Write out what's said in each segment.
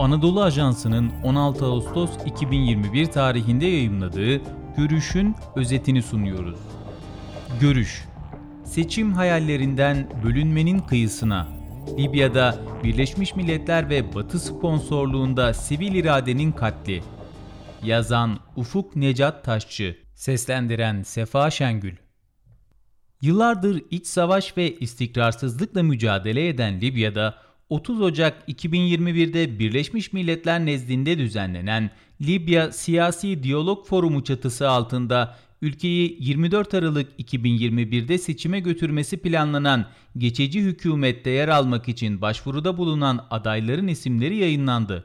Anadolu Ajansı'nın 16 Ağustos 2021 tarihinde yayımladığı Görüş'ün özetini sunuyoruz. Görüş Seçim hayallerinden bölünmenin kıyısına Libya'da Birleşmiş Milletler ve Batı sponsorluğunda sivil iradenin katli Yazan Ufuk Necat Taşçı Seslendiren Sefa Şengül Yıllardır iç savaş ve istikrarsızlıkla mücadele eden Libya'da 30 Ocak 2021'de Birleşmiş Milletler nezdinde düzenlenen Libya Siyasi Diyalog Forumu çatısı altında ülkeyi 24 Aralık 2021'de seçime götürmesi planlanan geçici hükümette yer almak için başvuruda bulunan adayların isimleri yayınlandı.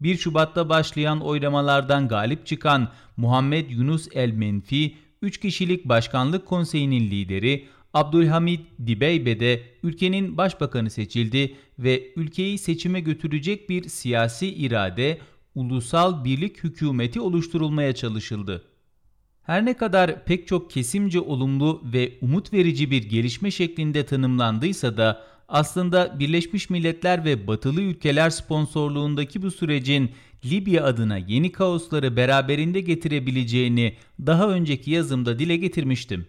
1 Şubat'ta başlayan oylamalardan galip çıkan Muhammed Yunus El Menfi, 3 kişilik başkanlık konseyinin lideri Abdülhamid Dibeybe de ülkenin başbakanı seçildi ve ülkeyi seçime götürecek bir siyasi irade, ulusal birlik hükümeti oluşturulmaya çalışıldı. Her ne kadar pek çok kesimce olumlu ve umut verici bir gelişme şeklinde tanımlandıysa da aslında Birleşmiş Milletler ve batılı ülkeler sponsorluğundaki bu sürecin Libya adına yeni kaosları beraberinde getirebileceğini daha önceki yazımda dile getirmiştim.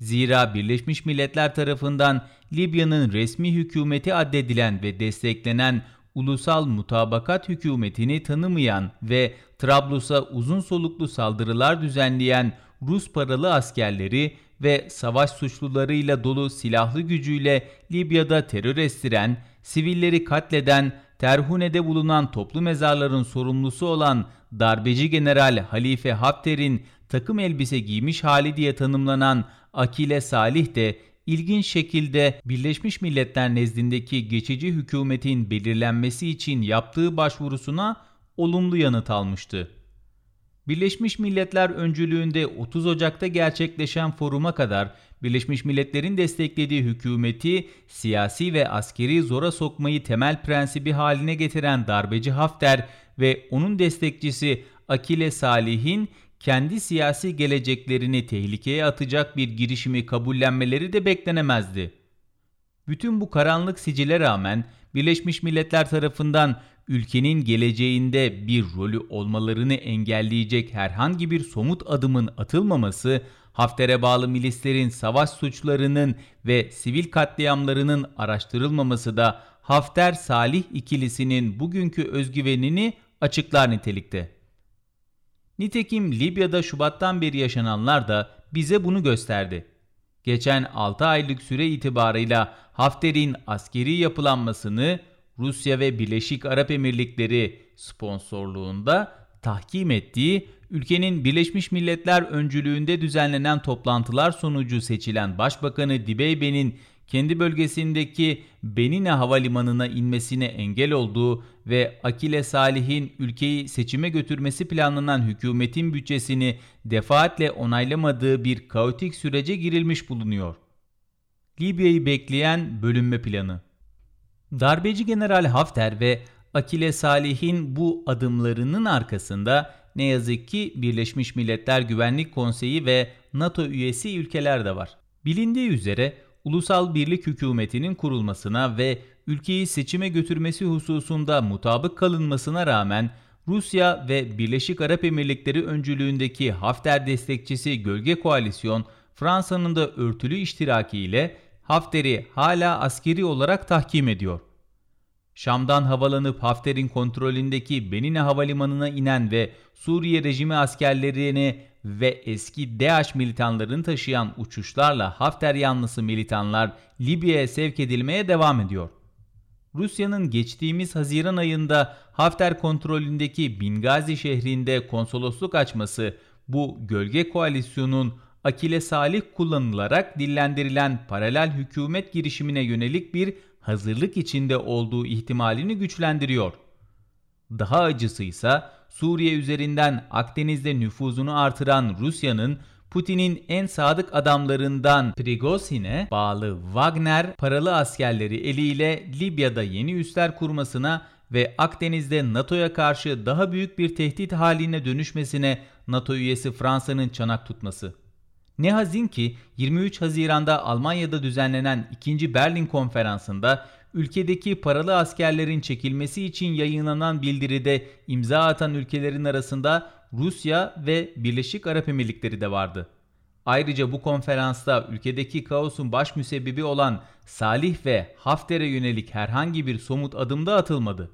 Zira Birleşmiş Milletler tarafından Libya'nın resmi hükümeti addedilen ve desteklenen ulusal mutabakat hükümetini tanımayan ve Trablus'a uzun soluklu saldırılar düzenleyen Rus paralı askerleri ve savaş suçlularıyla dolu silahlı gücüyle Libya'da terör estiren, sivilleri katleden, Terhune'de bulunan toplu mezarların sorumlusu olan darbeci general Halife Hafter'in takım elbise giymiş hali diye tanımlanan Akile Salih de ilginç şekilde Birleşmiş Milletler nezdindeki geçici hükümetin belirlenmesi için yaptığı başvurusuna olumlu yanıt almıştı. Birleşmiş Milletler öncülüğünde 30 Ocak'ta gerçekleşen foruma kadar Birleşmiş Milletler'in desteklediği hükümeti siyasi ve askeri zora sokmayı temel prensibi haline getiren darbeci Hafter ve onun destekçisi Akile Salih'in kendi siyasi geleceklerini tehlikeye atacak bir girişimi kabullenmeleri de beklenemezdi. Bütün bu karanlık sicile rağmen Birleşmiş Milletler tarafından ülkenin geleceğinde bir rolü olmalarını engelleyecek herhangi bir somut adımın atılmaması, Hafter'e bağlı milislerin savaş suçlarının ve sivil katliamlarının araştırılmaması da Hafter-Salih ikilisinin bugünkü özgüvenini açıklar nitelikte. Nitekim Libya'da Şubat'tan beri yaşananlar da bize bunu gösterdi. Geçen 6 aylık süre itibarıyla Hafter'in askeri yapılanmasını Rusya ve Birleşik Arap Emirlikleri sponsorluğunda tahkim ettiği ülkenin Birleşmiş Milletler öncülüğünde düzenlenen toplantılar sonucu seçilen Başbakanı Dibeybe'nin kendi bölgesindeki Benine Havalimanı'na inmesine engel olduğu ve Akile Salih'in ülkeyi seçime götürmesi planlanan hükümetin bütçesini defaatle onaylamadığı bir kaotik sürece girilmiş bulunuyor. Libya'yı bekleyen bölünme planı Darbeci General Hafter ve Akile Salih'in bu adımlarının arkasında ne yazık ki Birleşmiş Milletler Güvenlik Konseyi ve NATO üyesi ülkeler de var. Bilindiği üzere ulusal birlik hükümetinin kurulmasına ve ülkeyi seçime götürmesi hususunda mutabık kalınmasına rağmen Rusya ve Birleşik Arap Emirlikleri öncülüğündeki Hafter destekçisi Gölge Koalisyon Fransa'nın da örtülü iştirakiyle Hafter'i hala askeri olarak tahkim ediyor. Şam'dan havalanıp Hafter'in kontrolündeki Benine Havalimanı'na inen ve Suriye rejimi askerlerini ve eski DAEŞ militanlarını taşıyan uçuşlarla Hafter yanlısı militanlar Libya'ya sevk edilmeye devam ediyor. Rusya'nın geçtiğimiz Haziran ayında Hafter kontrolündeki Bingazi şehrinde konsolosluk açması bu gölge koalisyonun Akile Salih kullanılarak dillendirilen paralel hükümet girişimine yönelik bir hazırlık içinde olduğu ihtimalini güçlendiriyor. Daha acısı ise Suriye üzerinden Akdeniz'de nüfuzunu artıran Rusya'nın Putin'in en sadık adamlarından Prigozhin'e bağlı Wagner paralı askerleri eliyle Libya'da yeni üsler kurmasına ve Akdeniz'de NATO'ya karşı daha büyük bir tehdit haline dönüşmesine NATO üyesi Fransa'nın çanak tutması. Ne hazin ki 23 Haziran'da Almanya'da düzenlenen 2. Berlin Konferansı'nda ülkedeki paralı askerlerin çekilmesi için yayınlanan bildiride imza atan ülkelerin arasında Rusya ve Birleşik Arap Emirlikleri de vardı. Ayrıca bu konferansta ülkedeki kaosun baş müsebbibi olan Salih ve Hafter'e yönelik herhangi bir somut adım da atılmadı.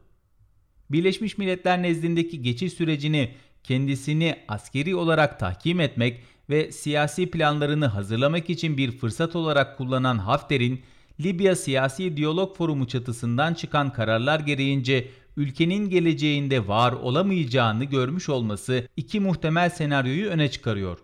Birleşmiş Milletler nezdindeki geçiş sürecini kendisini askeri olarak tahkim etmek ve siyasi planlarını hazırlamak için bir fırsat olarak kullanan Hafter'in Libya Siyasi Diyalog Forumu çatısından çıkan kararlar gereğince ülkenin geleceğinde var olamayacağını görmüş olması iki muhtemel senaryoyu öne çıkarıyor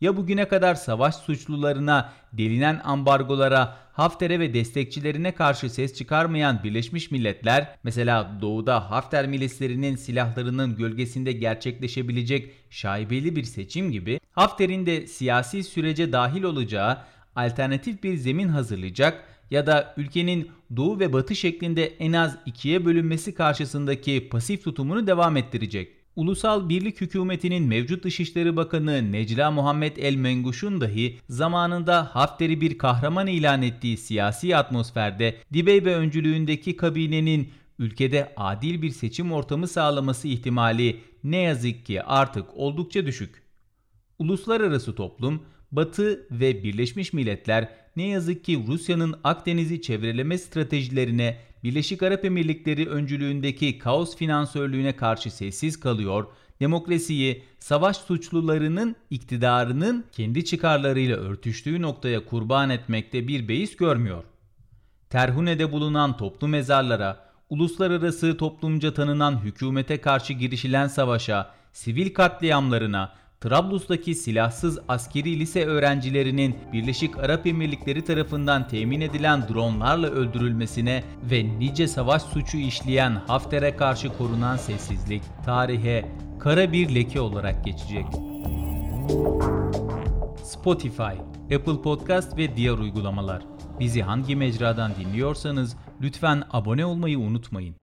ya bugüne kadar savaş suçlularına, delinen ambargolara, Hafter'e ve destekçilerine karşı ses çıkarmayan Birleşmiş Milletler, mesela doğuda Hafter milislerinin silahlarının gölgesinde gerçekleşebilecek şaibeli bir seçim gibi, Hafter'in de siyasi sürece dahil olacağı alternatif bir zemin hazırlayacak ya da ülkenin doğu ve batı şeklinde en az ikiye bölünmesi karşısındaki pasif tutumunu devam ettirecek. Ulusal Birlik Hükümeti'nin mevcut Dışişleri Bakanı Necla Muhammed El Menguş'un dahi zamanında Hafter'i bir kahraman ilan ettiği siyasi atmosferde Dibeybe öncülüğündeki kabinenin ülkede adil bir seçim ortamı sağlaması ihtimali ne yazık ki artık oldukça düşük. Uluslararası toplum, Batı ve Birleşmiş Milletler ne yazık ki Rusya'nın Akdeniz'i çevreleme stratejilerine Birleşik Arap Emirlikleri öncülüğündeki kaos finansörlüğüne karşı sessiz kalıyor, demokrasiyi savaş suçlularının iktidarının kendi çıkarlarıyla örtüştüğü noktaya kurban etmekte bir beis görmüyor. Terhune'de bulunan toplu mezarlara, uluslararası toplumca tanınan hükümete karşı girişilen savaşa, sivil katliamlarına, Trablus'taki silahsız askeri lise öğrencilerinin Birleşik Arap Emirlikleri tarafından temin edilen dronlarla öldürülmesine ve nice savaş suçu işleyen Hafter'e karşı korunan sessizlik tarihe kara bir leke olarak geçecek. Spotify, Apple Podcast ve diğer uygulamalar. Bizi hangi mecradan dinliyorsanız lütfen abone olmayı unutmayın.